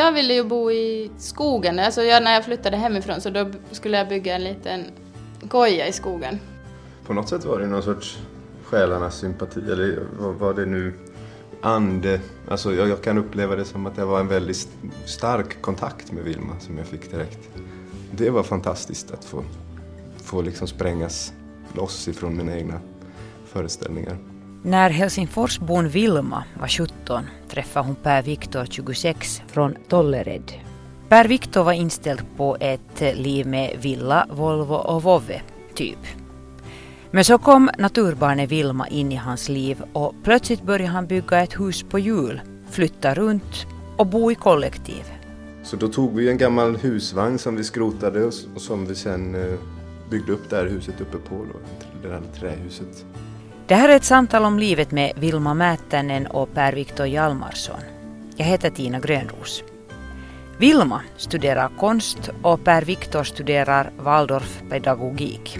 jag ville ju bo i skogen. Alltså jag, när jag flyttade hemifrån så då skulle jag bygga en liten koja i skogen. På något sätt var det någon sorts själarnas sympati, eller vad var det nu? Ande. Alltså jag, jag kan uppleva det som att det var en väldigt stark kontakt med Vilma som jag fick direkt. Det var fantastiskt att få, få liksom sprängas loss ifrån mina egna föreställningar. När Helsingforsbon Vilma var 17 träffade hon Per Viktor 26 från Tollered. Per Viktor var inställd på ett liv med villa, Volvo och vovve, typ. Men så kom naturbarnet Vilma in i hans liv och plötsligt började han bygga ett hus på hjul, flytta runt och bo i kollektiv. Så då tog vi en gammal husvagn som vi skrotade och som vi sen eh, byggde upp det här huset uppe på, då, det där trähuset. Det här är ett samtal om livet med Vilma Määttänen och Per-Viktor Hjalmarsson. Jag heter Tina Grönros. Vilma studerar konst och Per-Viktor studerar Waldorfpedagogik.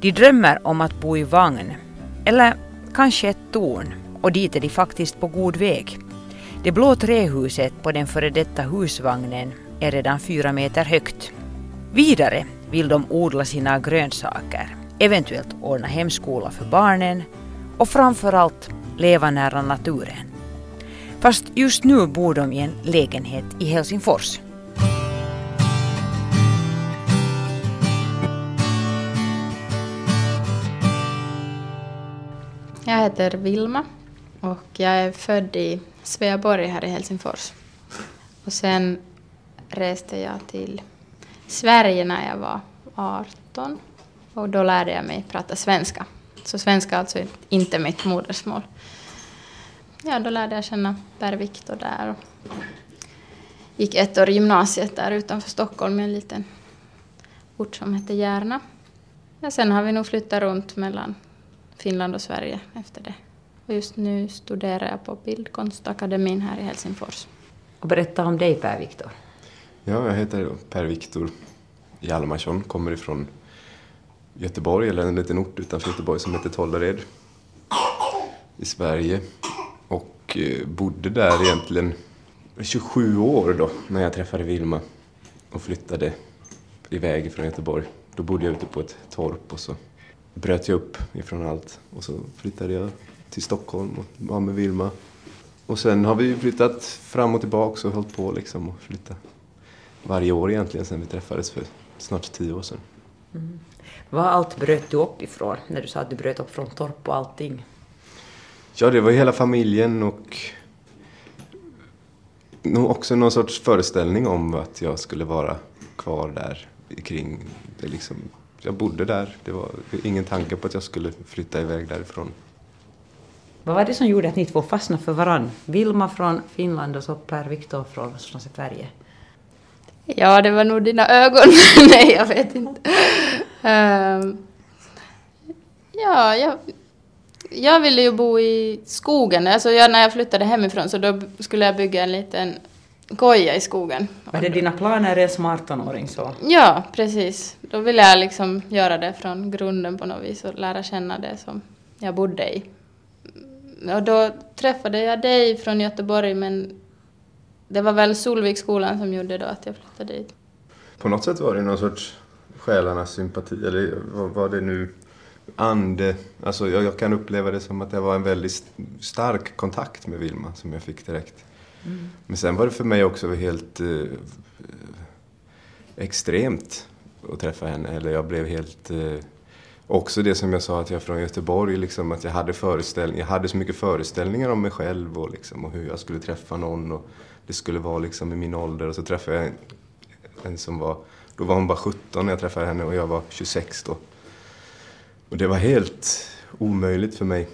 De drömmer om att bo i vagn, eller kanske ett torn, och dit är de faktiskt på god väg. Det blå trähuset på den före detta husvagnen är redan fyra meter högt. Vidare vill de odla sina grönsaker, eventuellt ordna hemskola för barnen och framförallt leva nära naturen. Fast just nu bor de i en lägenhet i Helsingfors. Jag heter Vilma och jag är född i Sveaborg här i Helsingfors. Och sen reste jag till Sverige när jag var 18 och då lärde jag mig prata svenska. Så svenska är alltså inte mitt modersmål. Ja, då lärde jag känna Per-Viktor där och gick ett år i gymnasiet där utanför Stockholm i en liten ort som heter Järna. Ja, sen har vi nog flyttat runt mellan Finland och Sverige efter det. Och just nu studerar jag på Bildkonstakademin här i Helsingfors. Och berätta om dig Per-Viktor. Ja, jag heter Per-Viktor Hjalmarsson, kommer ifrån Göteborg, eller en liten ort utanför Göteborg som heter Tollared i Sverige. Och eh, bodde där egentligen 27 år då, när jag träffade Vilma och flyttade iväg från Göteborg. Då bodde jag ute på ett torp och så bröt jag upp ifrån allt och så flyttade jag till Stockholm och var med Vilma. Och sen har vi flyttat fram och tillbaka och hållit på liksom och flytta varje år egentligen sen vi träffades för snart tio år sedan. Mm. Vad allt bröt du upp ifrån när du sa att du bröt upp från torp och allting? Ja, det var hela familjen och nog också någon sorts föreställning om att jag skulle vara kvar där kring det liksom. Jag bodde där. Det var ingen tanke på att jag skulle flytta iväg därifrån. Vad var det som gjorde att ni två fastnade för varann? Vilma från Finland och så Per Viktor från Sverige. Ja, det var nog dina ögon. Nej, jag vet inte. Uh, ja, jag, jag ville ju bo i skogen. Alltså jag, när jag flyttade hemifrån så då skulle jag bygga en liten koja i skogen. Var det dina planer som 18-åring så? Ja, precis. Då ville jag liksom göra det från grunden på något vis och lära känna det som jag bodde i. Och då träffade jag dig från Göteborg men det var väl Solviksskolan som gjorde då att jag flyttade dit. På något sätt var det någon sorts själarnas sympati, eller vad var det nu? Ande. Alltså jag, jag, kan uppleva det som att det var en väldigt stark kontakt med Vilma som jag fick direkt. Mm. Men sen var det för mig också helt eh, extremt att träffa henne. Eller jag blev helt... Eh, också det som jag sa att jag är från Göteborg, liksom, att jag hade, föreställning, jag hade så mycket föreställningar om mig själv och, liksom, och hur jag skulle träffa någon. Och det skulle vara liksom i min ålder. Och så träffade jag en, en som var... Då var hon bara 17 när jag träffade henne och jag var 26 då. Och det var helt omöjligt för mig.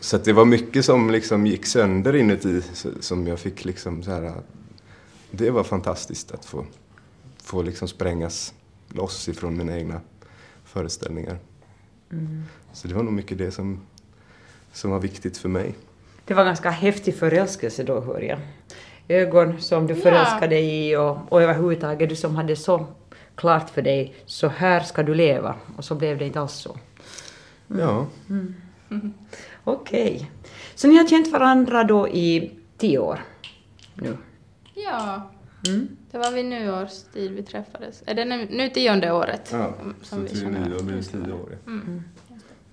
Så det var mycket som liksom gick sönder inuti som jag fick liksom så här... Det var fantastiskt att få, få liksom sprängas loss ifrån mina egna föreställningar. Mm. Så det var nog mycket det som, som var viktigt för mig. Det var ganska häftig förälskelse då, hör jag. Ögon som du förälskade ja. i och, och överhuvudtaget du som hade så klart för dig, så här ska du leva. Och så blev det inte alls så. Mm. Ja. Mm. Okej. Okay. Så ni har känt varandra då i tio år nu? Ja, Mm. Det var vid nyårstid vi träffades. Är det nu, nu tionde året Ja, som vi så nyår varandra? blir det tio år. ja.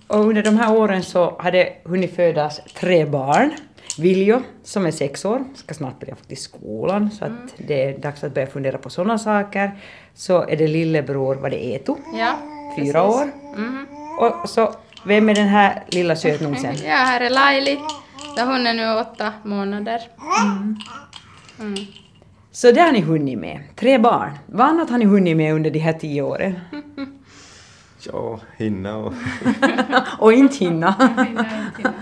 Och under de här åren så hade hunnit födas tre barn. Viljo, som är sex år, ska snart börja faktiskt skolan, så att det är dags att börja fundera på sådana saker. Så är det lillebror, var det Eto, Ja, fyra precis. år. Mhm. Och så, vem är den här lilla sötnosen? Ja, här är Laili. Hon är nu åtta månader. Mm. Så det har ni hunnit med. Tre barn. Vad annat har ni hunnit med under de här tio åren? Ja, hinna och... Och inte hinna.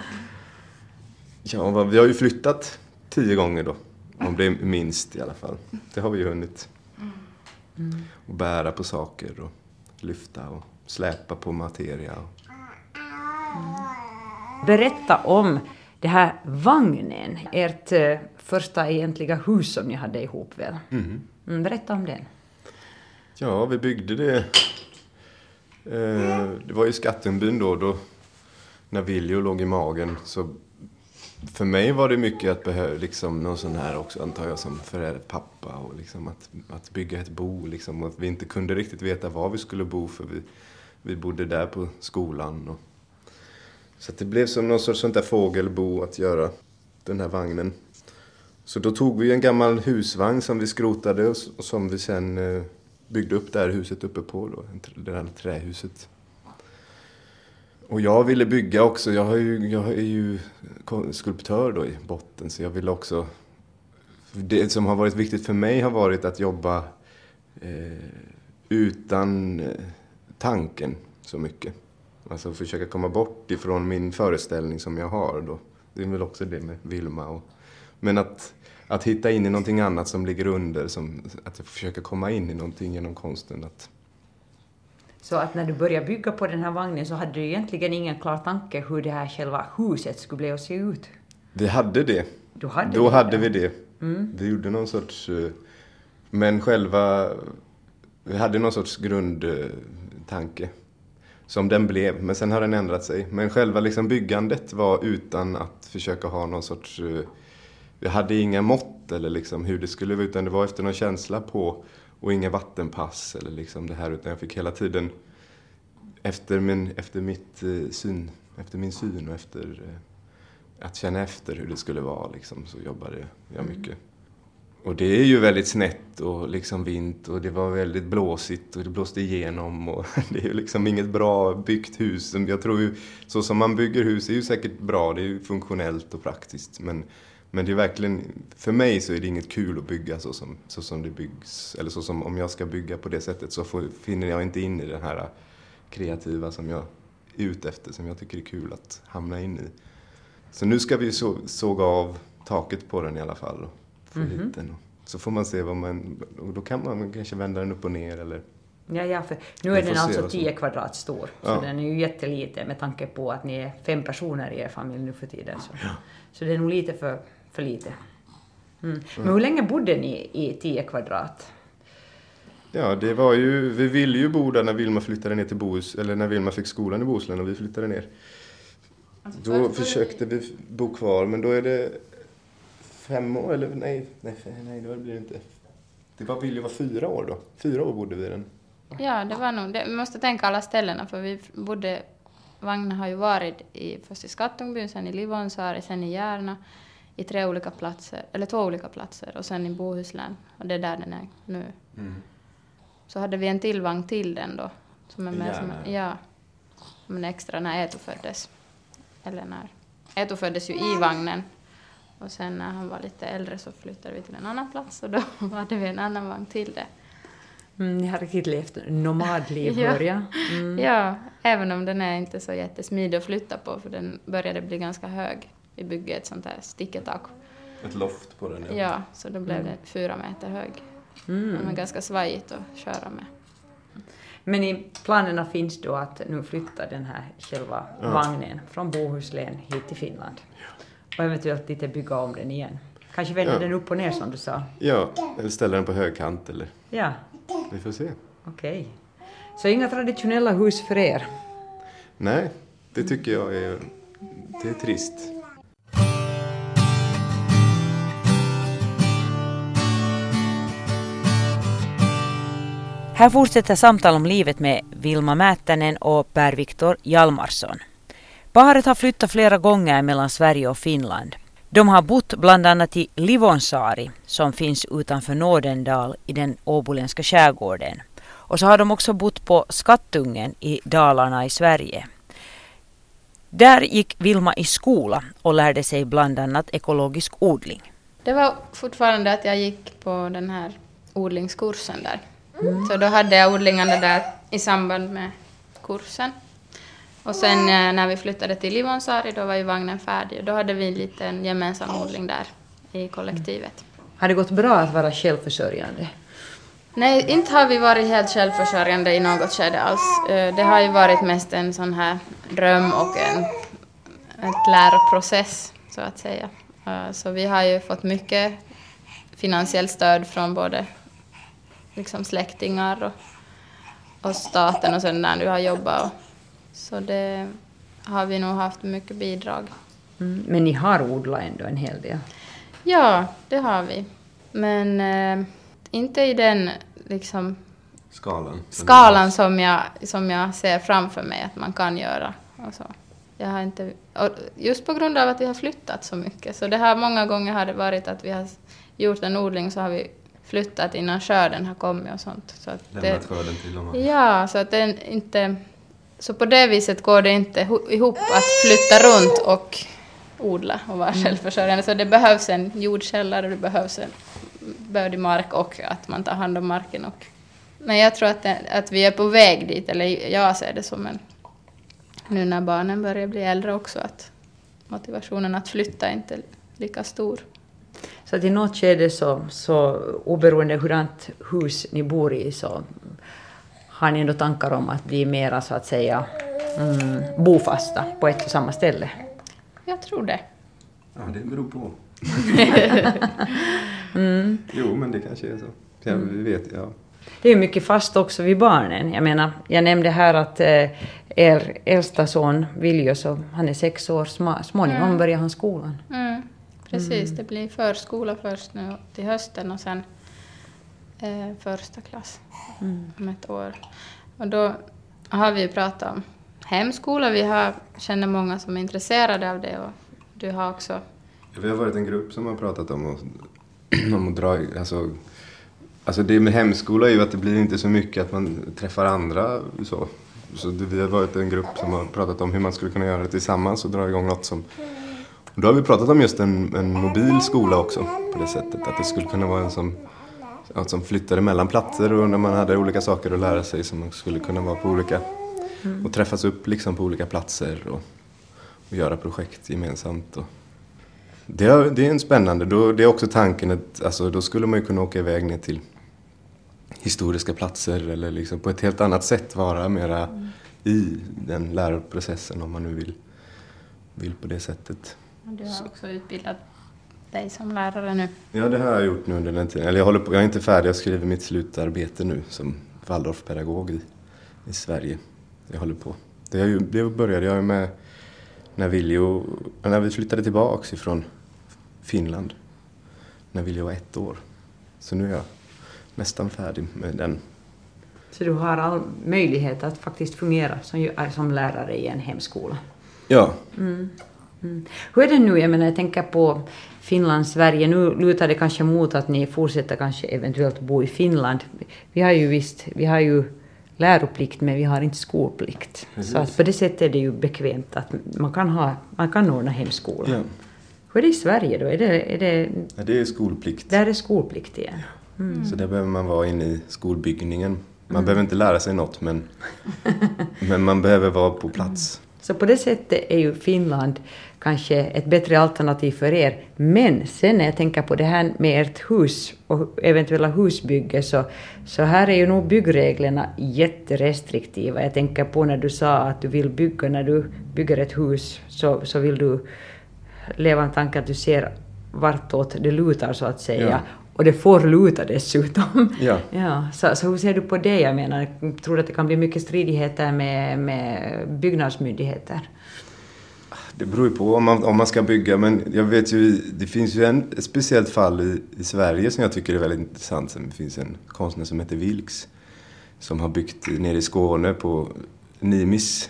Ja, vi har ju flyttat tio gånger då. Om det är minst i alla fall. Det har vi ju hunnit. Och bära på saker och lyfta och släpa på materia. och- Berätta om det här vagnen, ert eh, första egentliga hus som ni hade ihop väl? Mhm. Mm, berätta om den. Ja, vi byggde det. Eh, det var i Skattungbyn då, då när Viljo låg i magen. Så för mig var det mycket att behöva, liksom någon sån här också antar jag som förälder, pappa och liksom att, att bygga ett bo liksom. Och att vi inte kunde riktigt veta var vi skulle bo för vi, vi bodde där på skolan. Och, så det blev som någon sorts sånt där fågelbo att göra den här vagnen. Så då tog vi en gammal husvagn som vi skrotade och som vi sen eh, byggde upp det här huset uppe på, då, det här trähuset. Och jag ville bygga också, jag, har ju, jag är ju skulptör då i botten så jag ville också... Det som har varit viktigt för mig har varit att jobba eh, utan eh, tanken så mycket. Alltså försöka komma bort ifrån min föreställning som jag har då. Det är väl också det med Vilma och men att, att hitta in i någonting annat som ligger under, som, att försöka komma in i någonting genom konsten. Att, Så att när du började bygga på den här vagnen så hade du egentligen ingen klar tanke hur det här själva huset skulle bli att se ut. vi hade det. Du hade Då det, hade vi det. Vi gjorde någon sorts... eh, Men själva... Vi hade någon sorts grundtanke. Som den blev, men sen har den ändrat sig. Men själva liksom byggandet var utan att försöka ha någon sorts... Jag Vi hade inga mått eller liksom hur det skulle vara, utan det var efter någon känsla på och inga vattenpass eller liksom det här, utan jag fick hela tiden efter min, efter mitt eh, syn, efter min syn och efter eh, att känna efter hur det skulle vara liksom, så jobbade jag mycket. Och det är ju väldigt snett och liksom vint och det var väldigt blåsigt och det blåste igenom och det är ju liksom inget bra byggt hus. Jag tror ju, så som man bygger hus är ju säkert bra, det är ju funktionellt och praktiskt men, men det är verkligen, för mig så är det inget kul att bygga så som, så som det byggs, eller så som om jag ska bygga på det sättet så får, finner jag inte in i den här kreativa som jag är ute efter, som jag tycker är kul att hamna in i. Så nu ska vi så, såga av taket på den i alla fall och få Mhm. hit den. Så får man se vad man, och då kan man kanske vända den upp och ner eller Ja, ja, för nu är den alltså vad som- 10 kvadrat stor, så Ja. den är ju jätteliten med tanke på att ni är fem personer i er familj nu för tiden. Så, så det är nog lite för, för lite. Mm. Men hur länge bodde ni i 10 kvadrat? Ja, det var ju, vi ville ju bo där när Vilma flyttade ner till Bohus, eller när Vilma fick skolan i Bohuslän och vi flyttade ner. Då försökte vi bo kvar, men då är det fem år, eller nej, nej, nej det blir det inte. Det var, ville ju vara fyra år då. Fyra år bodde vi i den. Ja, det var nog det. Vi måste tänka alla ställena för vi bodde... Vagnen har ju varit i, först i Skattungbyn, sen i Livonsaari, sen i Järna, i tre olika platser, eller två olika platser, och sen i Bohuslän. Och det är där den är nu. Så hade vi en till vagn till den då. Som är med som, Järna? ja, som en extra när Eto föddes. Eller när... Eto föddes ju i vagnen. Och sen när han var lite äldre så flyttade vi till en annan plats och då hade vi en annan vagn till det. Mm, ni har riktigt levt nomadliv, Ja. hör jag. Mm. Ja, även om den är inte så jättesmidig att flytta på för den började bli ganska hög. Vi byggde ett sånt här sticketak. Ett loft på den, Ja, så då blev den fyra meter hög. Mm. Den var ganska svajigt att köra med. Men i planerna finns då att nu flytta den här själva Ja. vagnen från Bohuslän hit till Finland. Och eventuellt lite bygga om den igen. Kanske vända ja. den upp och ner som du sa. Ja, eller ställa den på högkant eller... Ja. Vi får se. Okej. Okay. Så inga traditionella hus för er? Nej, det tycker jag är... Det är trist. Här fortsätter samtal om livet med Vilma Mätänen och Per-Viktor Hjalmarsson. Paret har flyttat flera gånger mellan Sverige och Finland. De har bott bland annat i Livonsaari som finns utanför Nådendal i den åboländska skärgården. Och så har de också bott på Skattungen i Dalarna i Sverige. Där gick Vilma i skola och lärde sig bland annat ekologisk odling. Det var fortfarande att jag gick på den här odlingskursen där. Mm. Så då hade jag odlingarna där i samband med kursen. Och sen eh, när vi flyttade till Livonsaari då var ju vagnen färdig och då hade vi en liten gemensam odling där i kollektivet. Har det gått bra att vara självförsörjande? Nej, inte har vi varit helt självförsörjande i något skede alls. Eh, det har ju varit mest en sån här dröm och en ett läroprocess, så att säga. Eh, så vi har ju fått mycket finansiellt stöd från både liksom släktingar och, och staten och sen när du har jobbat. Så det har vi nog haft mycket bidrag. Mm, men ni har odlat ändå en hel del? Ja, det har vi. Men eh, inte i den liksom, skalan, skalan som, jag, som jag ser framför mig att man kan göra. Och så. Jag har inte, just på grund av att vi har flyttat så mycket. Så det har många gånger har det varit att vi har gjort en odling så har vi flyttat innan skörden har kommit och sånt. Så att Lämnat skörden till dem? Ja, så att det inte... Så på det viset går det inte ihop att flytta runt och odla och vara mm. självförsörjande. Så det behövs en jordkällare, det behövs en bördig mark och att man tar hand om marken. Och, men jag tror att, det, att vi är på väg dit, eller jag ser det som en... Nu när barnen börjar bli äldre också, att motivationen att flytta är inte lika stor. Så att i något skede så, så oberoende hurdant hus ni bor i så har ni ändå tankar om att bli mera så att säga mm, bofasta på ett och samma ställe? Jag tror det. Ja, det beror på. mm. Jo, men det kanske är så. Jag mm. vet, ja. Det är mycket fast också vid barnen. Jag menar, jag nämnde här att eh, er äldsta son Viljus, han är sex år, småningom mm. börjar han skolan. Mm. Precis, mm. det blir förskola först nu till hösten och sen eh, första klass mm. om ett år. Och då har vi pratat om hemskola. Vi har, känner många som är intresserade av det och du har också... Vi har varit en grupp som har pratat om att, om att dra... Alltså, alltså det med hemskola är ju att det blir inte så mycket att man träffar andra så. Så det, vi har varit en grupp som har pratat om hur man skulle kunna göra det tillsammans och dra igång något som och då har vi pratat om just en, en mobil skola också på det sättet. Att det skulle kunna vara en som, ja, som flyttade mellan platser och när man hade olika saker att lära sig som man skulle kunna vara på olika mm. och träffas upp liksom på olika platser och, och göra projekt gemensamt. Och det, är, det är en spännande, då, det är också tanken att alltså, då skulle man ju kunna åka iväg ner till historiska platser eller liksom på ett helt annat sätt vara mera mm. i den läroprocessen om man nu vill, vill på det sättet. Du har också utbildat dig som lärare nu. Ja, det har jag gjort nu under den tiden. Eller jag, håller på, jag är inte färdig, jag skriver mitt slutarbete nu som Waldorfpedagog i, i Sverige. Jag håller på. Det, ju, det började jag med när, Viljo, när vi flyttade tillbaks ifrån Finland. När Viljo var ett år. Så nu är jag nästan färdig med den. Så du har all möjlighet att faktiskt fungera som, som lärare i en hemskola? Ja. Mm. Mm. Hur är det nu, jag menar jag tänker på Finland, Sverige, nu lutar det kanske mot att ni fortsätter kanske eventuellt bo i Finland. Vi har ju visst, vi har ju läroplikt men vi har inte skolplikt. Precis. Så att på det sättet är det ju bekvämt att man kan, ha, man kan ordna hemskola. Ja. Hur är det i Sverige då? Är det, är det, ja, det är skolplikt. Där är skolplikt igen. Mm. Så där behöver man vara inne i skolbyggningen. Man mm. behöver inte lära sig något men, men man behöver vara på plats. Så på det sättet är ju Finland kanske ett bättre alternativ för er. Men sen när jag tänker på det här med ert hus och eventuella husbygge så, så här är ju nog byggreglerna jätterestriktiva. Jag tänker på när du sa att du vill bygga, när du bygger ett hus så, så vill du leva en tanke att du ser vartåt det lutar så att säga. Ja. Och det får luta dessutom. Ja. ja så, så hur ser du på det? Jag menar, tror du att det kan bli mycket stridigheter med, med byggnadsmyndigheter? Det beror ju på om man, om man ska bygga, men jag vet ju, det finns ju en, ett speciellt fall i, i Sverige som jag tycker är väldigt intressant. Det finns en konstnär som heter Vilks som har byggt nere i Skåne på Nimis.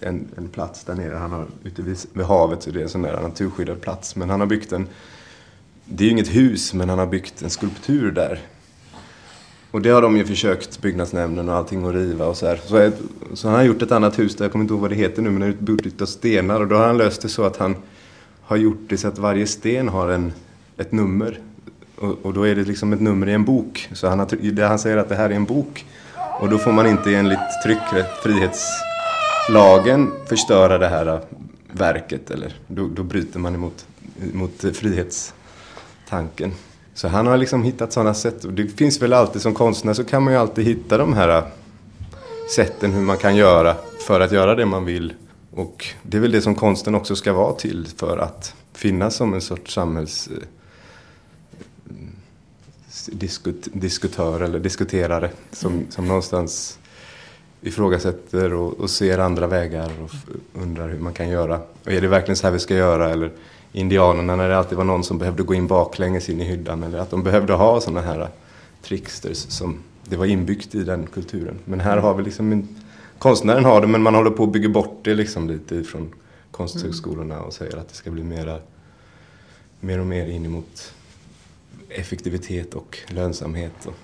En, en plats där nere. Han har ute vid, vid havet så det är en sån där naturskyddad plats. Men han har byggt en, det är ju inget hus, men han har byggt en skulptur där. Och det har de ju försökt, byggnadsnämnden och allting, att riva och så här. Så, så han har gjort ett annat hus där, jag kommer inte ihåg vad det heter nu, men det är utbyggt av stenar. Och då har han löst det så att han har gjort det så att varje sten har en, ett nummer. Och, och då är det liksom ett nummer i en bok. Så han, har, han säger att det här är en bok. Och då får man inte enligt tryckfrihetslagen förstöra det här äh, verket. Eller då, då bryter man emot, emot frihetstanken. Så han har liksom hittat sådana sätt. Och det finns väl alltid som konstnär så kan man ju alltid hitta de här sätten hur man kan göra för att göra det man vill. Och det är väl det som konsten också ska vara till för att finnas som en sorts samhälls diskut, diskutör eller diskuterare som, mm. som någonstans ifrågasätter och, och ser andra vägar och undrar hur man kan göra. Och är det verkligen så här vi ska göra? Eller indianerna när det alltid var någon som behövde gå in baklänges in i hyddan. Eller att de behövde ha sådana här tricksters som det var inbyggt i den kulturen. Men här har vi liksom, en, konstnären har det men man håller på att bygga bort det liksom lite från konsthögskolorna och säger att det ska bli mera, mer och mer in emot effektivitet och lönsamhet och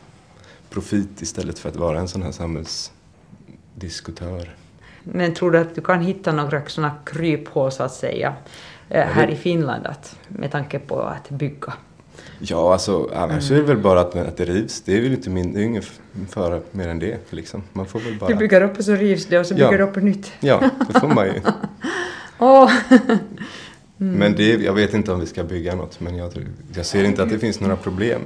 profit istället för att vara en sån här samhällsdiskutör. Men tror du att du kan hitta några sådana kryphål så att säga här i Finland att, med tanke på att bygga? Ja, alltså annars mm. är det väl bara att, att det rivs. Det är väl inte min, det är ingen fara mer än det. Liksom. Man får väl bara... Du bygger upp och så rivs det och så bygger du upp på nytt. Ja, det får man ju. oh. Mm. Men det, jag vet inte om vi ska bygga något, men jag, jag ser inte att det finns några problem.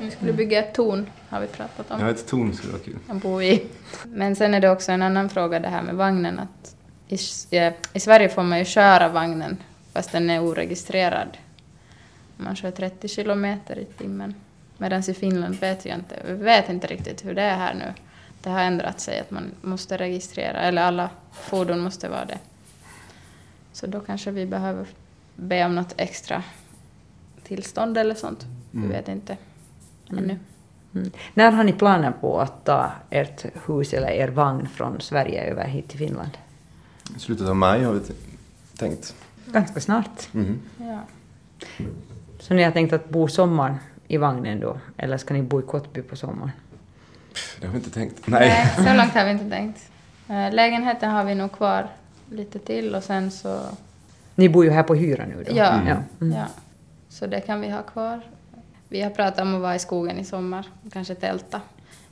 Vi skulle bygga ett torn, har vi pratat om. Ja, ett torn skulle vara kul. Att bo i. Men sen är det också en annan fråga det här med vagnen. Att i, I Sverige får man ju köra vagnen fast den är oregistrerad. Man kör 30 kilometer i timmen. Medan i Finland vet jag inte, vi vet inte riktigt hur det är här nu. Det har ändrat sig att man måste registrera, eller alla fordon måste vara det. Så då kanske vi behöver be om något extra tillstånd eller sånt. Mm. Vi vet inte mm. ännu. Mm. När har ni planer på att ta ert hus eller er vagn från Sverige över hit till Finland? I slutet av maj har vi tänkt. Ganska snart. Mm. Ja. Så ni har tänkt att bo sommaren i vagnen då, eller ska ni bo i Kottby på sommaren? Det har vi inte tänkt. Nej. Nej, så långt har vi inte tänkt. Eh, lägenheten har vi nog kvar lite till och sen så... Ni bor ju här på hyra nu då? Ja, mm. Mm. ja. Så det kan vi ha kvar. Vi har pratat om att vara i skogen i sommar, kanske tälta.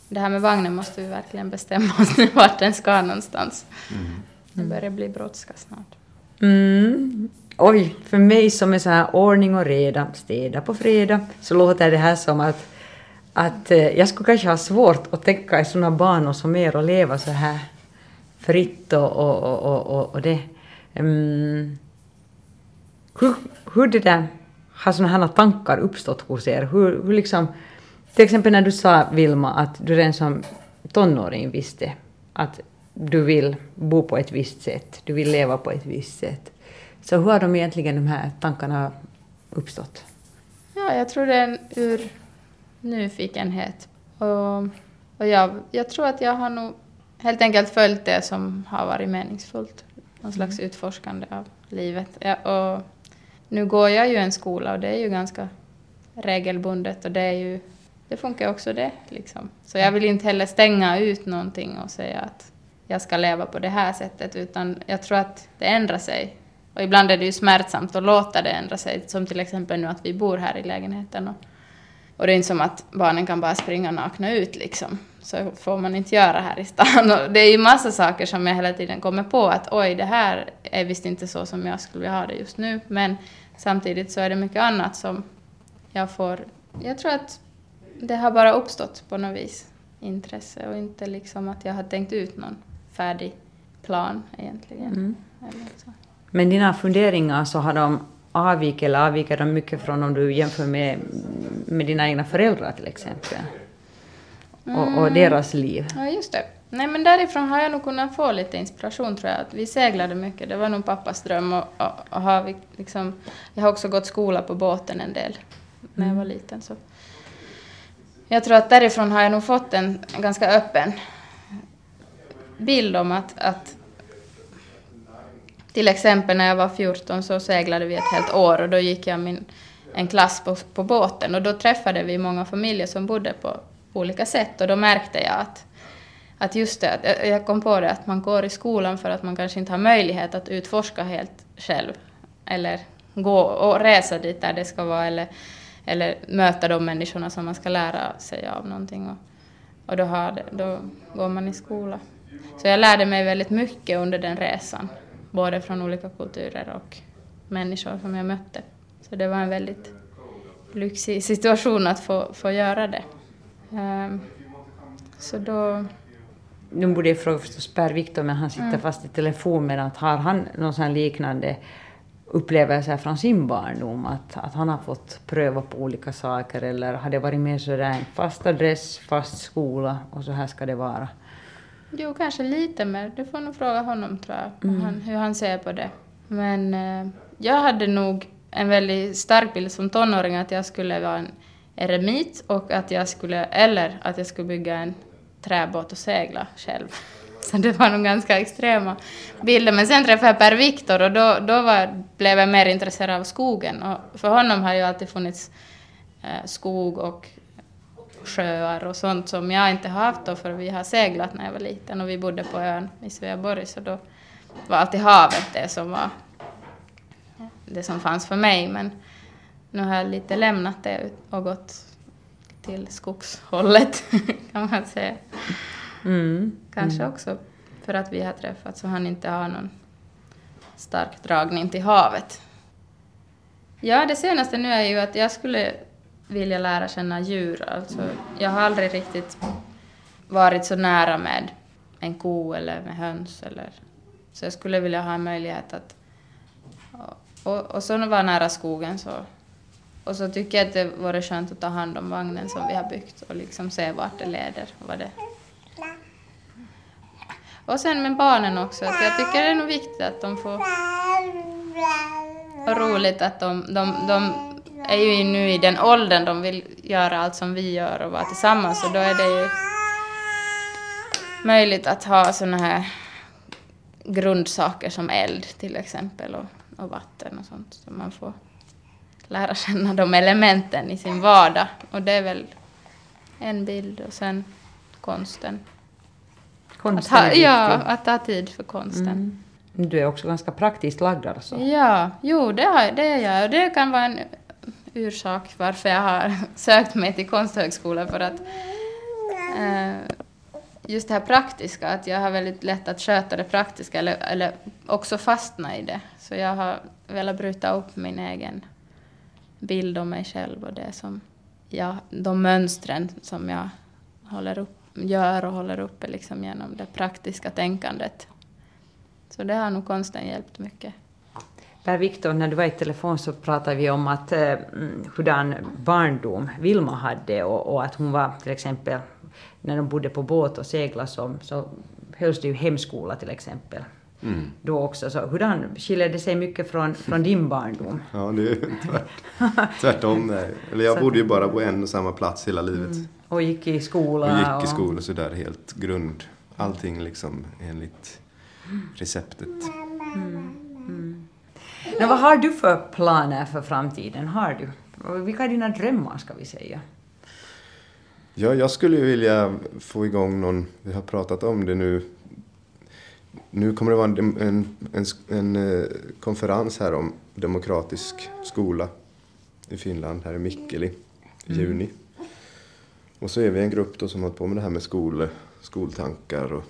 Det här med vagnen måste vi verkligen bestämma oss nu vart den ska någonstans. Mm. Det börjar bli brådska snart. Mm. Oj, för mig som är så här ordning och reda, städa på fredag, så låter det här som att, att eh, jag skulle kanske ha svårt att tänka i sådana banor som er och leva så här fritt och, och, och, och, och det. Um, hur, hur det där, har sådana här tankar uppstått hos er? Hur, hur liksom, till exempel när du sa, Vilma, att du redan som tonåring visste att du vill bo på ett visst sätt, du vill leva på ett visst sätt. Så hur har de egentligen de här tankarna uppstått? Ja, jag tror det är ur nyfikenhet. Och, och jag, jag tror att jag har nog helt enkelt följt det som har varit meningsfullt. Någon slags mm. utforskande av livet. Ja, och nu går jag ju en skola och det är ju ganska regelbundet och det är ju det funkar också det. Liksom. Så jag vill inte heller stänga ut någonting och säga att jag ska leva på det här sättet, utan jag tror att det ändrar sig. Och ibland är det ju smärtsamt att låta det ändra sig, som till exempel nu att vi bor här i lägenheten. Och, och det är inte som att barnen kan bara springa nakna ut liksom så får man inte göra här i stan. Och det är ju massa saker som jag hela tiden kommer på att oj, det här är visst inte så som jag skulle vilja ha det just nu. Men samtidigt så är det mycket annat som jag får... Jag tror att det har bara uppstått på något vis, intresse och inte liksom att jag har tänkt ut någon färdig plan egentligen. Mm. Men dina funderingar så har de avvikit eller avviker de mycket från om du jämför med, med dina egna föräldrar till exempel? och, och mm. deras liv. Ja, just det. Nej, men därifrån har jag nog kunnat få lite inspiration tror jag. Vi seglade mycket, det var nog pappas dröm. Och, och, och har vi liksom, jag har också gått skola på båten en del när jag var mm. liten. Så. jag tror att därifrån har jag nog fått en ganska öppen bild om att, att till exempel när jag var 14 så seglade vi ett helt år och då gick jag min, en klass på, på båten. Och då träffade vi många familjer som bodde på olika sätt. Och då märkte jag att, att just det, att jag kom på det att man går i skolan för att man kanske inte har möjlighet att utforska helt själv. Eller gå och resa dit där det ska vara eller, eller möta de människorna som man ska lära sig av någonting. Och, och då, har, då går man i skola. Så jag lärde mig väldigt mycket under den resan, både från olika kulturer och människor som jag mötte. Så det var en väldigt lyxig situation att få, få göra det. Um, så då... Nu borde jag fråga förstås Per Viktor, men han sitter mm. fast i telefon, men att har han någon sån liknande upplevelser från sin barndom, att, att han har fått pröva på olika saker, eller har det varit mer sådär en fast adress, fast skola och så här ska det vara? Jo, kanske lite mer. Du får nog fråga honom tror jag, mm. han, hur han ser på det. Men eh, jag hade nog en väldigt stark bild som tonåring att jag skulle vara en eremit och att jag skulle, eller att jag skulle bygga en träbåt och segla själv. Så det var nog ganska extrema bilder. Men sen träffade jag Per Viktor och då, då var, blev jag mer intresserad av skogen. Och för honom har ju alltid funnits eh, skog och sjöar och sånt som jag inte har haft då för vi har seglat när jag var liten och vi bodde på ön i Sveaborg så då var alltid havet det som var det som fanns för mig men nu har jag lite lämnat det och gått till skogshållet kan man säga. Mm. Kanske mm. också för att vi har träffats och han inte har någon stark dragning till havet. Ja, det senaste nu är ju att jag skulle vilja lära känna djur. Alltså, jag har aldrig riktigt varit så nära med en ko eller med höns. Eller, så jag skulle vilja ha en möjlighet att... Och, och så vara nära skogen. Så, och så tycker jag att det vore skönt att ta hand om vagnen som vi har byggt och liksom se vart det leder. Vad det... Och sen med barnen också. Att jag tycker det är nog viktigt att de får... Och roligt att de, de, de är ju nu i den åldern de vill göra allt som vi gör och vara tillsammans och då är det ju möjligt att ha sådana här grundsaker som eld till exempel och, och vatten och sånt så man får lära känna de elementen i sin vardag och det är väl en bild och sen konsten. Konsten att ha, Ja, att ha tid för konsten. Mm. Du är också ganska praktiskt lagd alltså? Ja, jo det, har, det är jag och det kan vara en ursak varför jag har sökt mig till Konsthögskolan för att eh, just det här praktiska, att jag har väldigt lätt att sköta det praktiska eller, eller också fastna i det. Så jag har velat bryta upp min egen bild om mig själv och det som jag, de mönstren som jag håller upp, gör och håller uppe liksom genom det praktiska tänkandet. Så det har nog konsten hjälpt mycket. Per Viktor, när du var i telefon så pratade vi om att eh, hurdan barndom Vilma hade och, och, att hon var till exempel, när de bodde på båt och seglade så, så hölls det ju hemskola till exempel. Mm. Då också. Så hurdan skiljer det sig mycket från, från din barndom? Ja, det är tvärt, tvärtom. Eller jag bodde ju bara på en och samma plats hela livet. Mm. Och gick i skola? Och gick i skola sådär helt grund. Allting liksom enligt receptet. Mm. Men vad har du för planer för framtiden? Har du? Vilka är dina drömmar, ska vi säga? Ja, jag skulle vilja få igång någon, vi har pratat om det nu, nu kommer det vara en, en, en, en eh, konferens här om demokratisk skola i Finland, här i Mikkeli, i mm. juni. Och så är vi en grupp då som har på med det här med skol, skoltankar. Och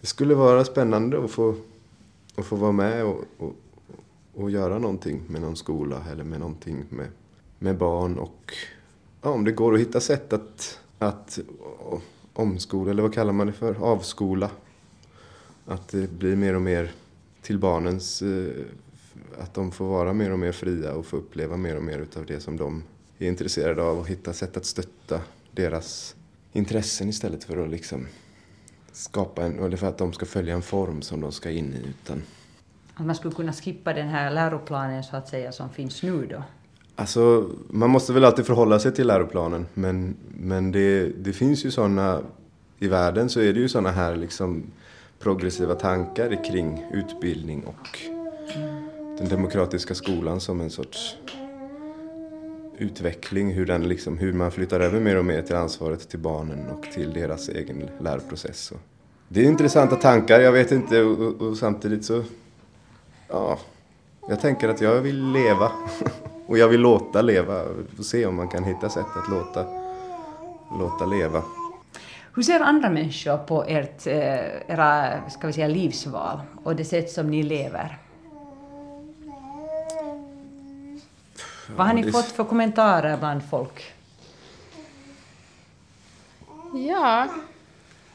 det skulle vara spännande att få, att få vara med och, och, och göra någonting med någon skola eller med någonting med, med barn och ja, om det går att hitta sätt att, att omskola, eller vad kallar man det för, avskola. Att det blir mer och mer till barnens, eh, att de får vara mer och mer fria och få uppleva mer och mer utav det som de är intresserade av och hitta sätt att stötta deras intressen istället för att liksom skapa en, eller för att de ska följa en form som de ska in i utan att man skulle kunna skippa den här läroplanen så att säga som finns nu då? Alltså, man måste väl alltid förhålla sig till läroplanen. Men, men det, det finns ju sådana, i världen så är det ju sådana här liksom progressiva tankar kring utbildning och den demokratiska skolan som en sorts utveckling, hur, den liksom, hur man flyttar över mer och mer till ansvaret till barnen och till deras egen läroprocess. Det är intressanta tankar, jag vet inte, och, och samtidigt så, ja, jag tänker att jag vill leva. Och jag vill låta leva, och se om man kan hitta sätt att låta, låta leva. Hur ser andra människor på ert, eh, era ska vi säga, livsval och det sätt som ni lever? Vad har ni det... fått för kommentarer bland folk? Ja,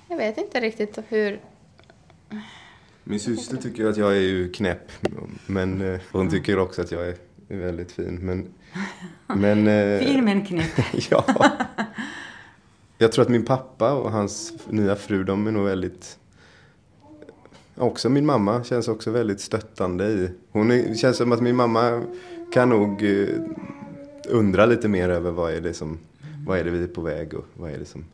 jag vet inte riktigt hur... Min syster tycker att jag är ju knäpp, men eh, hon tycker också att jag är väldigt fin. Men, men, eh, fin men knäpp. ja. Jag tror att min pappa och hans nya fru, de är nog väldigt Också min mamma känns också väldigt stöttande i. Hon är, känns som att min mamma kan nog eh, undra lite mer över vad är det som, vad är det vi är på väg och vad är det som...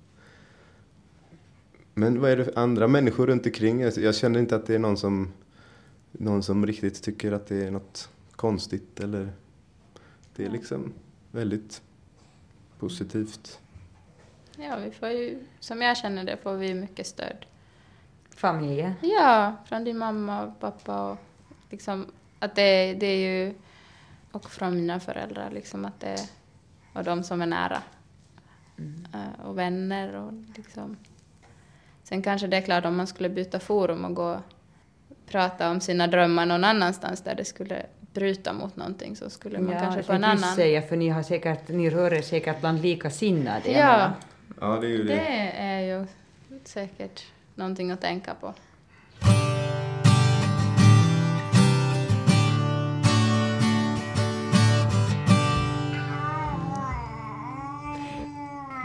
Men vad är det för andra människor runt omkring? Jag, jag känner inte att det är någon som, någon som riktigt tycker att det är något konstigt eller... Det är liksom väldigt positivt. Ja, vi får ju, som jag känner det, får vi mycket stöd. Familjen? Ja, från din mamma och pappa och liksom att det, det är ju och från mina föräldrar liksom att det och de som är nära mm. Eh, och vänner och liksom sen kanske det är klart om man skulle byta forum och gå och prata om sina drömmar någon annanstans där det skulle bryta mot någonting så skulle man ja, kanske få en annan... säga, för ni, har säkert, ni rör er säkert bland likasinnade. Ja, ja det är ju det. Det är ju säkert någonting att tänka på.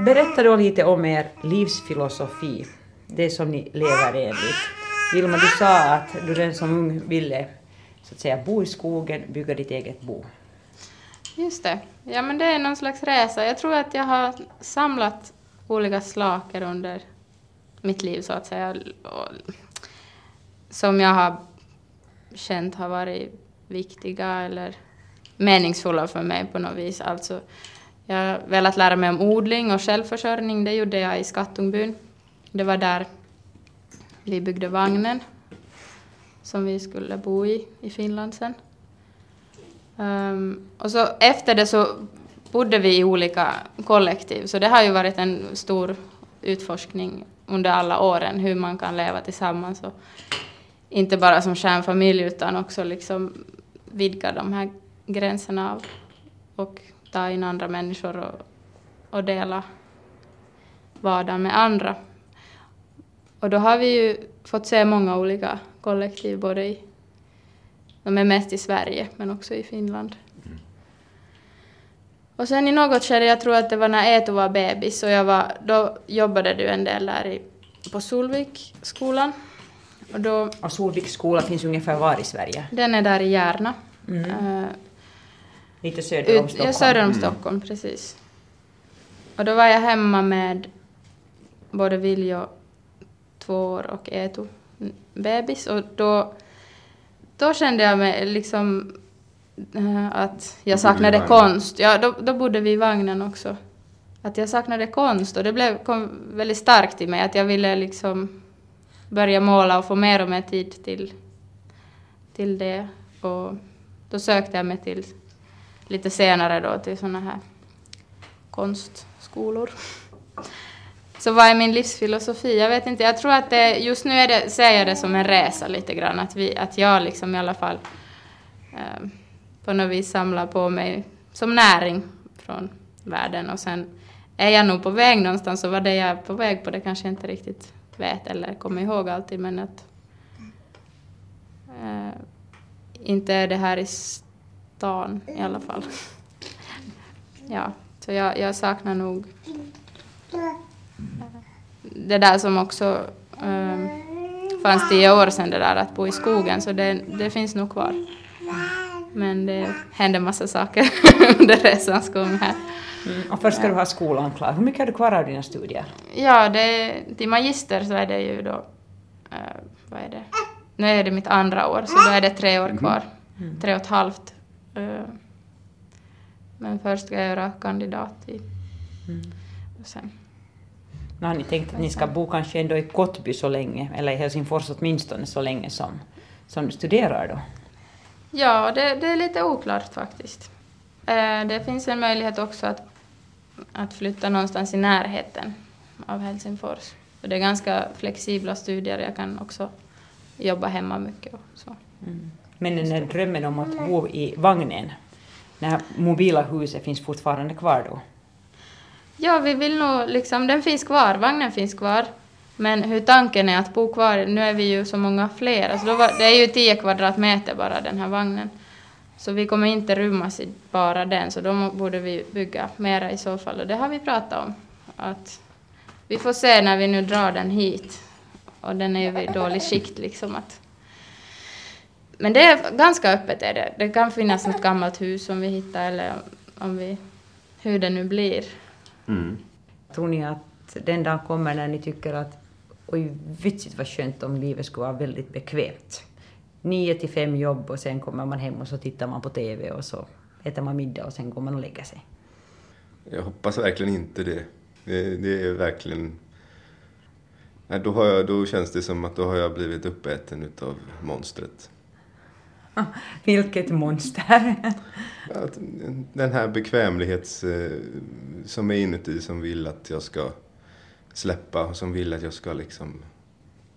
Berätta då lite om er livsfilosofi, det som ni lever enligt. Vilma, du sa att du redan som ung ville så att säga bo i skogen, bygga ditt eget bo. Just det. Ja, men det är någon slags resa. Jag tror att jag har samlat olika saker under mitt liv, så att säga, som jag har känt har varit viktiga eller meningsfulla för mig på något vis. Alltså, jag har velat lära mig om odling och självförsörjning. Det gjorde jag i Skattungbyn. Det var där vi byggde vagnen som vi skulle bo i i Finland sen. Um, och så efter det så bodde vi i olika kollektiv, så det har ju varit en stor utforskning under alla åren hur man kan leva tillsammans och inte bara som kärnfamilj utan också liksom vidga de här gränserna av, och ta in andra människor och, och dela vardagen med andra. Och då har vi ju fått se många olika kollektiv, både i, de är mest i Sverige, men också i Finland. Mm. Och sen i något skede, jag tror att det var när Eto var bebis, och jag var, då jobbade du en del där i, på Solvikskolan. Och, då, och Solviks skola finns ungefär var i Sverige? Den är där i Järna. Mm. Uh, Lite söder om Stockholm? Ja, söder om mm. Stockholm, precis. Och då var jag hemma med både Viljo, två år, och Eto, bebis. Och då, då kände jag mig liksom äh, att jag saknade konst. Ja, då, då bodde vi i vagnen också. Att jag saknade konst och det blev, kom väldigt starkt i mig att jag ville liksom börja måla och få mer och mer tid till, till det. Och då sökte jag mig till lite senare då till sådana här konstskolor. Så vad är min livsfilosofi? Jag vet inte, jag tror att det, just nu är det, ser jag det som en resa lite grann, att, vi, att jag liksom i alla fall eh, på något vis samlar på mig som näring från världen. Och sen är jag nog på väg någonstans. Och vad det är jag är på väg på det kanske jag inte riktigt vet eller kommer ihåg alltid. Men att eh, inte är det här i stan i alla fall. Ja, så jag, jag saknar nog det där som också um, fanns tio år sedan det där att bo i skogen, så det, det finns nog kvar. Men det hände massa saker under resans gång här. Mm, och först ska du ha skolan klar. Hur mycket har du kvar av dina studier? Ja, det, till magister så är det ju då, uh, vad är det, nu är det mitt andra år, så då är det tre år kvar. Mm. Tre och ett halvt. Uh, men först ska jag göra kandidat i, mm. och sen nu har ni tänkt att ni ska bo kanske ändå i Kottby så länge, eller i Helsingfors åtminstone så länge som, som du studerar då? Ja, det, det är lite oklart faktiskt. Eh, det finns en möjlighet också att, att flytta någonstans i närheten av Helsingfors. Och det är ganska flexibla studier, jag kan också jobba hemma mycket och så. Mm. Men den där drömmen om att bo i vagnen, när mobila huset finns fortfarande kvar då? Ja, vi vill nog liksom, den finns kvar, vagnen finns kvar. Men hur tanken är att bo kvar, nu är vi ju så många fler, alltså då var, det är ju 10 kvadratmeter bara den här vagnen. Så vi kommer inte rymmas i bara den, så då borde vi bygga mera i så fall. Och det har vi pratat om. Att vi får se när vi nu drar den hit. Och den är ju i dålig skikt liksom. Att men det är ganska öppet är det. Det kan finnas något gammalt hus som vi hittar eller om vi, hur det nu blir. Mm. Tror ni att den dagen kommer när ni tycker att oj, vitsigt vad skönt om livet skulle vara väldigt bekvämt? Nio till fem jobb och sen kommer man hem och så tittar man på TV och så äter man middag och sen går man och lägger sig. Jag hoppas verkligen inte det. Det, det är verkligen... Nej, då, har jag, då känns det som att då har jag blivit uppäten utav monstret. Vilket monster? Den här bekvämlighets... Eh, som är inuti, som vill att jag ska släppa, som vill att jag ska liksom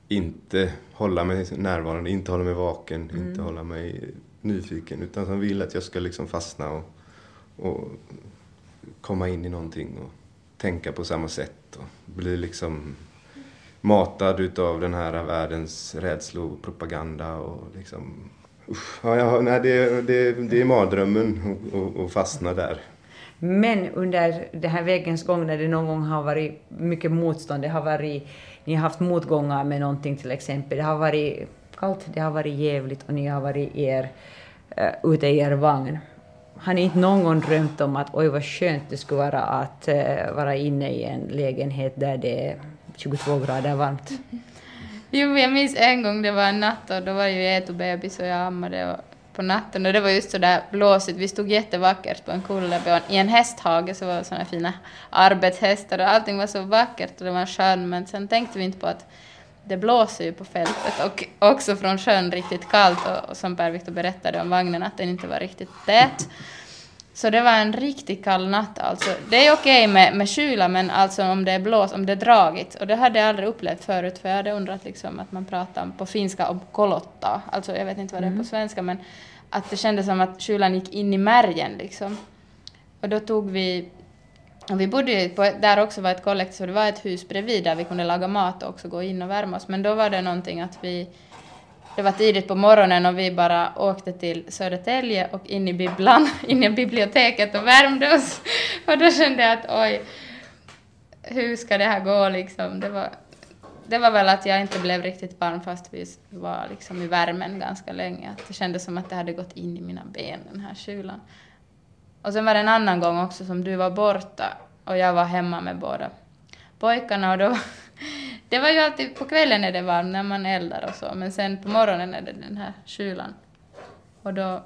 inte hålla mig närvarande, inte hålla mig vaken, mm. inte hålla mig nyfiken, utan som vill att jag ska liksom fastna och, och komma in i någonting och tänka på samma sätt och bli liksom matad utav den här världens rädslopropaganda och liksom Usch, ja, ja, nej, det, det, det är mardrömmen att fastna där. Men under den här vägens gång när det någon gång har varit mycket motstånd, det har varit, ni har haft motgångar med någonting till exempel, det har varit kallt, det har varit jävligt och ni har varit er, uh, ute i er vagn. Har ni inte någon gång drömt om att oj vad skönt det skulle vara att uh, vara inne i en lägenhet där det är 22 grader varmt? Jo, jag minns en gång det var en natt och då var ju Eto bebis och jag ammade och på natten och det var just så där blåsigt. Vi stod jättevackert på en kulle i en hästhage så var det sådana fina arbetshästar och allting var så vackert och det var en sjön men sen tänkte vi inte på att det blåser ju på fältet och också från sjön riktigt kallt och, och som Per-Viktor berättade om vagnen att den inte var riktigt tät. Så det var en riktigt kall natt alltså. Det är okej med, med kyla men alltså om det är blåst, om det är dragigt. Och det hade jag aldrig upplevt förut för jag hade undrat liksom att man pratar på finska om kolotta. Alltså jag vet inte vad det är på mm. svenska men att det kändes som att kylan gick in i märgen liksom. Och då tog vi, och vi bodde ju på, där också var ett kollektiv så det var ett hus bredvid där vi kunde laga mat och också gå in och värma oss. Men då var det någonting att vi det var tidigt på morgonen och vi bara åkte till Södertälje och in i bibblan, in i biblioteket och värmde oss. Och då kände jag att oj, hur ska det här gå liksom? Det var, det var väl att jag inte blev riktigt varm fast vi var liksom i värmen ganska länge. Att det kändes som att det hade gått in i mina ben, den här kylan. Och sen var det en annan gång också som du var borta och jag var hemma med båda pojkarna och då det var ju alltid, på kvällen är det varmt när man eldar och så, men sen på morgonen är det den här kylan. Och då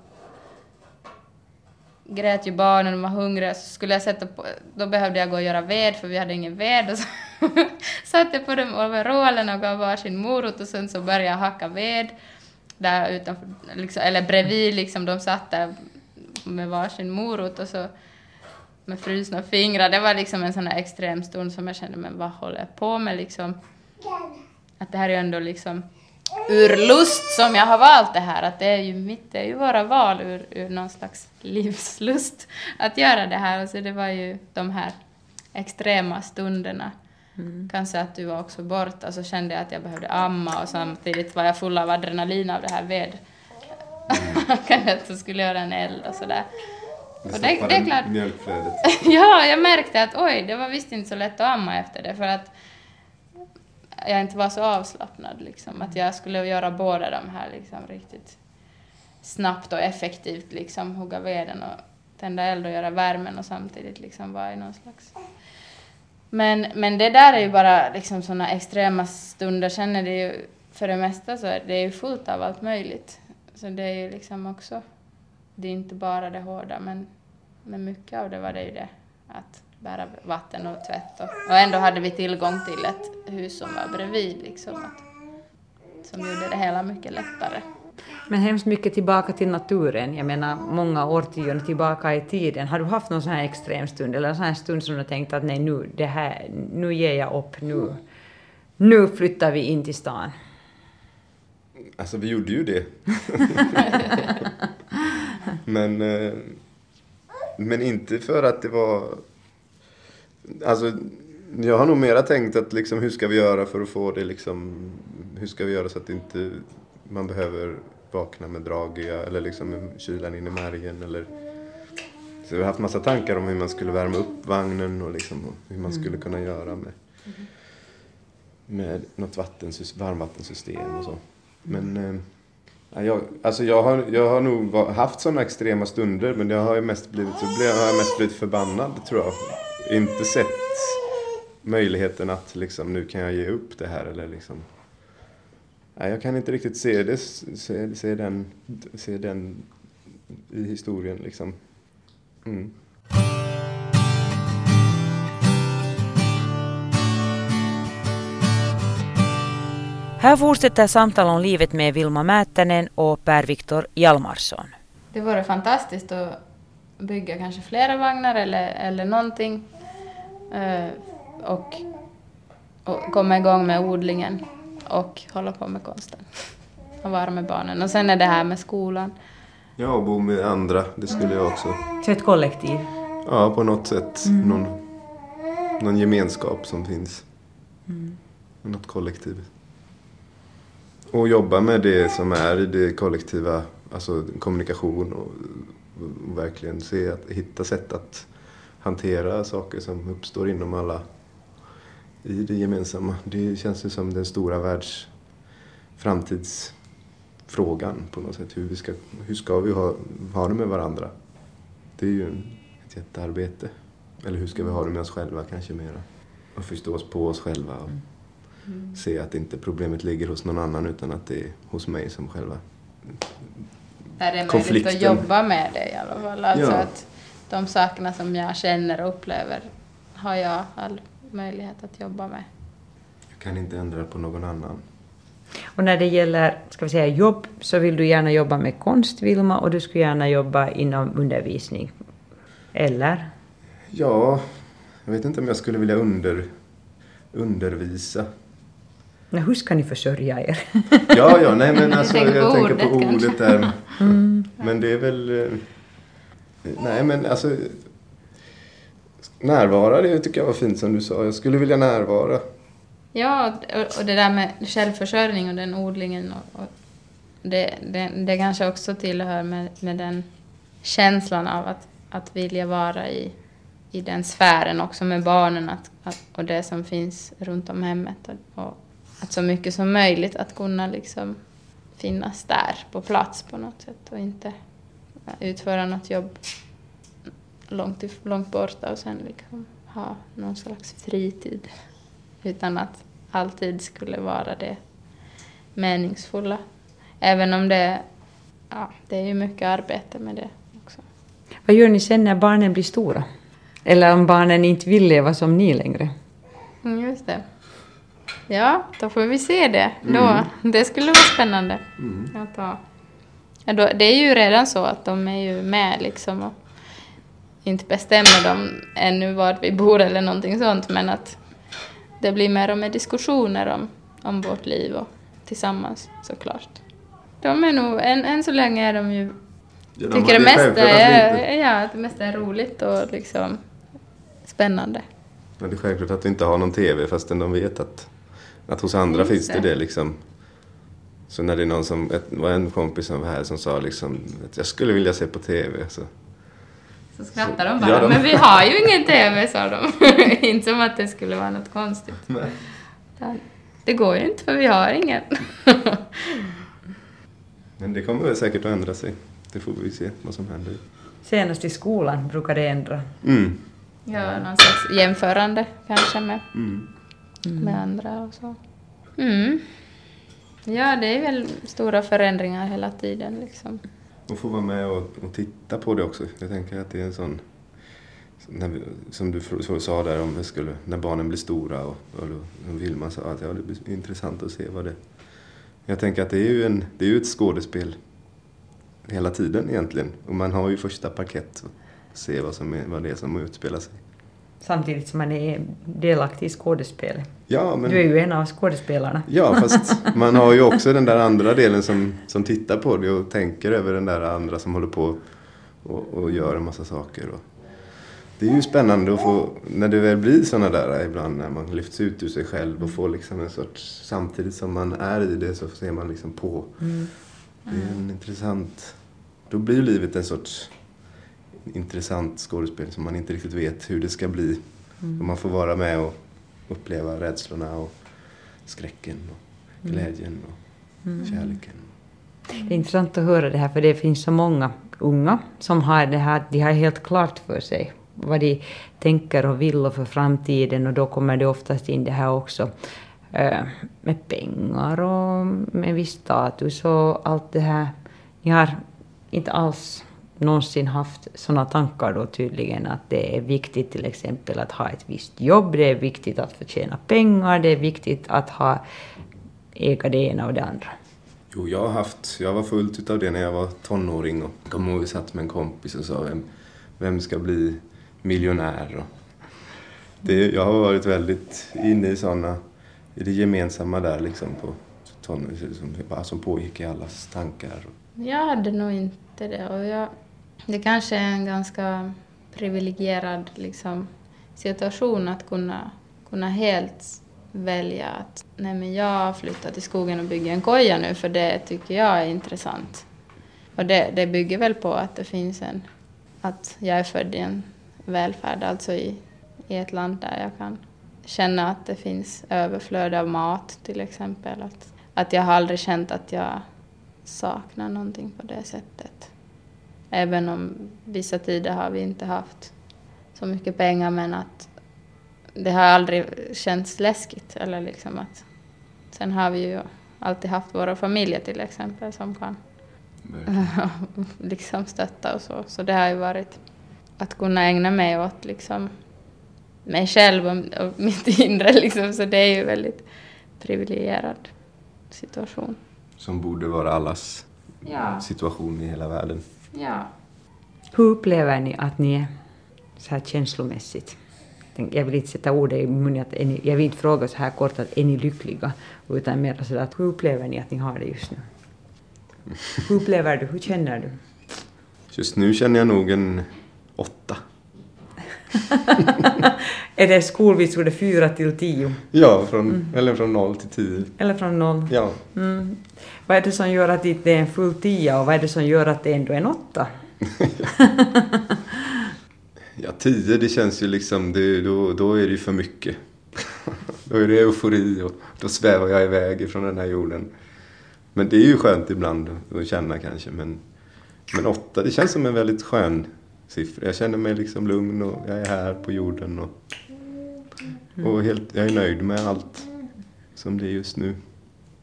grät ju barnen och var hungriga, så skulle jag sätta på, då behövde jag gå och göra ved för vi hade ingen ved och så satte jag på dem overallerna och gav varsin morot och sen så började jag hacka ved där utanför, liksom, eller bredvid liksom, de satt där med varsin morot och så med frusna fingrar. Det var liksom en sån här extrem stund som jag kände, men vad håller jag på med liksom? Att det här är ju ändå liksom ur lust som jag har valt det här, att det är ju mitt, det är ju våra val ur, ur någon slags livslust att göra det här. Och så det var ju de här extrema stunderna. Mm. Kanske att du var också borta, så kände jag att jag behövde amma och samtidigt var jag full av adrenalin av det här ved. Mm. så skulle göra en eld och sådär. Det, det, det är klart. mjölkflödet. ja, jag märkte att oj, det var visst inte så lätt att amma efter det för att jag inte var så avslappnad. Liksom. Att jag skulle göra båda de här liksom, riktigt snabbt och effektivt. Liksom, hugga veden och tända eld och göra värmen och samtidigt liksom vara i någon slags... Men, men det där är ju bara liksom sådana extrema stunder. Sen är det ju för det mesta så är det ju fullt av allt möjligt. Så det är ju liksom också... Det är inte bara det hårda men, men mycket av det var det ju det. Att bära vatten och tvätt och, och ändå hade vi tillgång till ett hus som var bredvid liksom. Att, som gjorde det hela mycket lättare. Men hemskt mycket tillbaka till naturen, jag menar många årtionden tillbaka i tiden. Har du haft någon sån här extrem stund eller en sån här stund som du har tänkt att nej nu, det här, nu ger jag upp, nu, nu flyttar vi in till stan? Alltså vi gjorde ju det. men, eh, men inte för att det var... Alltså jag har nog mera tänkt att liksom, hur ska vi göra för att få det liksom... Hur ska vi göra så att inte man behöver vakna med dragiga eller liksom med kylan in i märgen eller... Så vi har haft massa tankar om hur man skulle värma upp vagnen och liksom hur man skulle kunna göra med, med något vattensystem, varmvattensystem och så. Men eh, jag, alltså jag, har, jag har nog haft sådana extrema stunder men jag har ju mest blivit, så blev, har jag mest blivit förbannad tror jag. Inte sett möjligheten att liksom, nu kan jag ge upp det här eller liksom Nej, jag kan inte riktigt se, det, se, se, den, se den i historien liksom. Mm. Här fortsätter samtal om livet med Vilma Määttänen och Per-Viktor Hjalmarsson. Det vore fantastiskt att bygga kanske flera vagnar eller, eller någonting eh, och, och komma igång med odlingen och hålla på med konsten och vara med barnen. Och sen är det här med skolan. Ja, och bo med andra, det skulle jag också. Så ett kollektiv? Ja, på något sätt. Mm. Någon, någon gemenskap som finns. Mm. Något kollektiv. Och jobba med det som är i det kollektiva, alltså kommunikation och, och verkligen se att, hitta sätt att hantera saker som uppstår inom alla i det gemensamma. Det känns ju som den stora världs framtidsfrågan på något sätt. Hur, vi ska, hur ska vi ha, ha det med varandra? Det är ju ett jättearbete. Eller hur ska vi ha det med oss själva kanske mera? Och förstå oss på oss själva och mm mm. se att inte problemet ligger hos någon annan utan att det är hos mig som själva Är det möjligt att jobba med det i alla fall? Alltså ja. att de sakerna som jag känner och upplever har jag all möjlighet att jobba med. Jag kan inte ändra på någon annan. Och när det gäller ska vi säga, jobb så vill du gärna jobba med konst, Vilma, och du skulle gärna jobba inom undervisning. Eller? Ja, jag vet inte om jag skulle vilja under, undervisa. Men hur ska ni försörja er? ja, ja, nej men alltså jag, jag tänker på ordet, ordet där. Mm. Men det är väl... Eh, nej men alltså närvara, det tycker jag var fint som du sa. Jag skulle vilja närvara. Ja, och det där med självförsörjning och den odlingen. Och, och det, det, det kanske också tillhör med, med den känslan av att, att vilja vara i, i den sfären också med barnen att, att, och det som finns runt om hemmet. Och, och, att så mycket som möjligt att kunna liksom finnas där på plats på något sätt och inte utföra något jobb långt, långt borta och sen liksom ha någon slags fritid. Utan att alltid skulle vara det meningsfulla. Även om det, ja, det är ju mycket arbete med det också. Vad gör ni sen när barnen blir stora? Eller om barnen inte vill leva som ni längre? Mm, just det. Ja, då får vi se det. Då, mm. Det skulle vara spännande. Mm. Att ha. Ja, då, det är ju redan så att de är ju med liksom och inte bestämmer de ännu var vi bor eller någonting sånt, men att det blir mer och mer diskussioner om, om vårt liv och tillsammans såklart. De är nog, än, än så länge är de ju, ja, de tycker det mesta, är, ja, det mesta är roligt och liksom spännande. Ja, det är självklart att vi inte har någon TV fastän de vet att, att hos andra finns det det liksom. Så när det är någon som, det var en kompis som var här som sa liksom att jag skulle vilja se på TV. Så så skrattar de bara. Ja, de... Men vi har ju ingen TV, sa de. inte som att det skulle vara något konstigt. Nej. Det det går ju inte för vi har ingen. Men det kommer väl säkert att ändra sig. Det får vi se vad som händer. Senast i skolan brukar det ändra. Mm. Ja, någon slags jämförande kanske med, Mm. Med andra och så. Mm. Ja, det är väl stora förändringar hela tiden liksom. Och få vara med och, och titta på det också. Jag tänker att det är en sån... När vi, som du sa där om vi skulle, när barnen blir stora och, och då, som Vilma sa att ja, det blir intressant att se vad det... Jag tänker att det är ju, en, det är ju ett skådespel hela tiden egentligen. Och man har ju första parkett och ser vad, som är, vad det är som utspelar sig. Samtidigt som man är delaktig i skådespelet. Ja, men... Du är ju en av skådespelarna. Ja, fast man har ju också den där andra delen som, som tittar på det och tänker över den där andra som håller på och, och gör en massa saker. Och det är ju spännande att få, när det väl blir sådana där ibland när man lyfts ut ur sig själv och får liksom en sorts, samtidigt som man är i det så ser man liksom på. Det är en intressant, då blir ju livet en sorts intressant skådespel som man inte riktigt vet hur det ska bli. Och man får vara med och uppleva rädslorna och skräcken och glädjen och kärleken. Det är intressant att höra det här för det finns så många unga som har det här, de har helt klart för sig vad de tänker och vill och för framtiden och då kommer det oftast in det här också eh, med pengar och med viss status och allt det här. Ni har inte alls någonsin haft sådana tankar då tydligen att det är viktigt till exempel att ha ett visst jobb, det är viktigt att förtjäna pengar, det är viktigt att ha äga det ena och det andra. Jo, jag har haft, jag var fullt utav det när jag var tonåring och kom ihåg vi satt med en kompis och sa vem, vem ska bli miljonär? Och det, jag har varit väldigt inne i sådana, i det gemensamma där liksom på ton, som, bara som pågick i allas tankar. Jag hade nog inte det. Och jag, det kanske är en ganska privilegierad liksom, situation att kunna, kunna helt välja att nej men jag flyttar till skogen och bygger en koja nu för det tycker jag är intressant. Och det, det bygger väl på att det finns en, att jag är född i en välfärd, alltså i, i ett land där jag kan känna att det finns överflöd av mat till exempel. Att, att jag har aldrig känt att jag saknar någonting på det sättet. Även om vissa tider har vi inte haft så mycket pengar men att det har aldrig känts läskigt. Eller liksom att, sen har vi ju alltid haft våra familjer till exempel som kan liksom stötta och så. Så det har ju varit att kunna ägna mig åt liksom mig själv och, och mitt inre liksom. Så det är ju väldigt privilegierad situation. Som borde vara allas Ja. situation i hela världen. Ja. Hur upplever ni att ni är så här känslomässigt? Jag vill inte sätta ord i munnen, att ni, jag vill inte fråga så här kort att är ni lyckliga? Utan mer så att hur upplever ni att ni har det just nu? Hur upplever du? Hur känner du? Just nu känner jag nog en åtta. är det skolvitsord fyra till tio? Ja, från, eller från noll till tio. Eller från noll? Ja. Mm. Vad är det som gör att det inte är en full tia och vad är det som gör att det ändå är en åtta? Ja, tio det känns ju liksom, det, då, då är det ju för mycket. då är det eufori och då svävar jag iväg ifrån den här jorden. Men det är ju skönt ibland att känna kanske. Men, men åtta, det känns som en väldigt skön siffra. Jag känner mig liksom lugn och jag är här på jorden. Och, och helt, jag är nöjd med allt som det är just nu.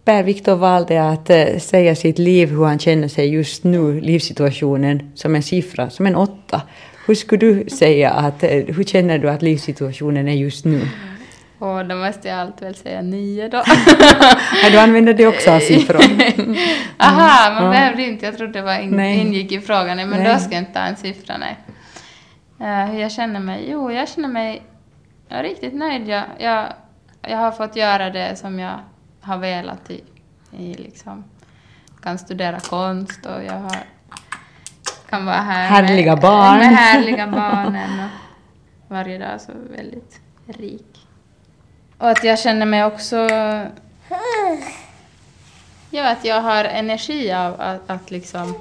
Per Viktor valde att eh, säga sitt liv, hur han känner sig just nu, livssituationen, som en siffra, som en åtta. Hur skulle du säga att, eh, hur känner du att livssituationen är just nu? Och då måste jag allt väl säga nio då. Ja, du använder det också av siffror. Aha, man Ja. behövde inte. Jag trodde det var in, ingick i frågan. Men Nej. då ska jag inte ta en siffra, nej. Eh, hur jag känner mig? Jo, jag känner mig jag är riktigt nöjd. Jag, jag, jag har fått göra det som jag har velat i, i liksom, kan studera konst och jag har, kan vara här Härliga med, barn. med härliga barnen och varje dag så väldigt rik. Och att jag känner mig också Ja, att jag har energi av att, att liksom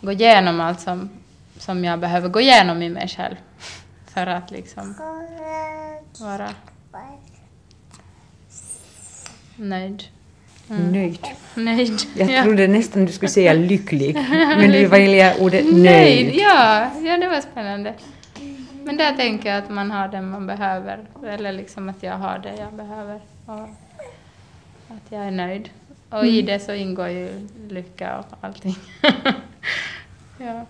gå igenom allt som, som jag behöver gå igenom i mig själv. För att liksom vara... nöjd. Nöjd. Nöjd. Jag ja. trodde nästan du skulle säga lycklig, men du väljer ordet Nöjd, nöjd. ja, ja, det var spännande. Men där tänker jag att man har det man behöver, eller liksom att jag har det jag behöver. Och att jag är nöjd. Och i det så ingår ju lycka och allting. ja.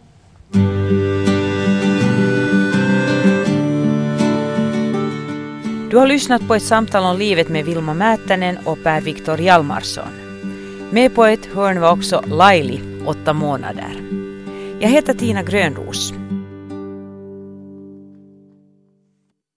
Du har lyssnat på ett samtal om livet med Vilma Määttänen och Per-Viktor Hjalmarsson. Med på ett hörn var också Laili, åtta månader. Jag heter Tina Grönros.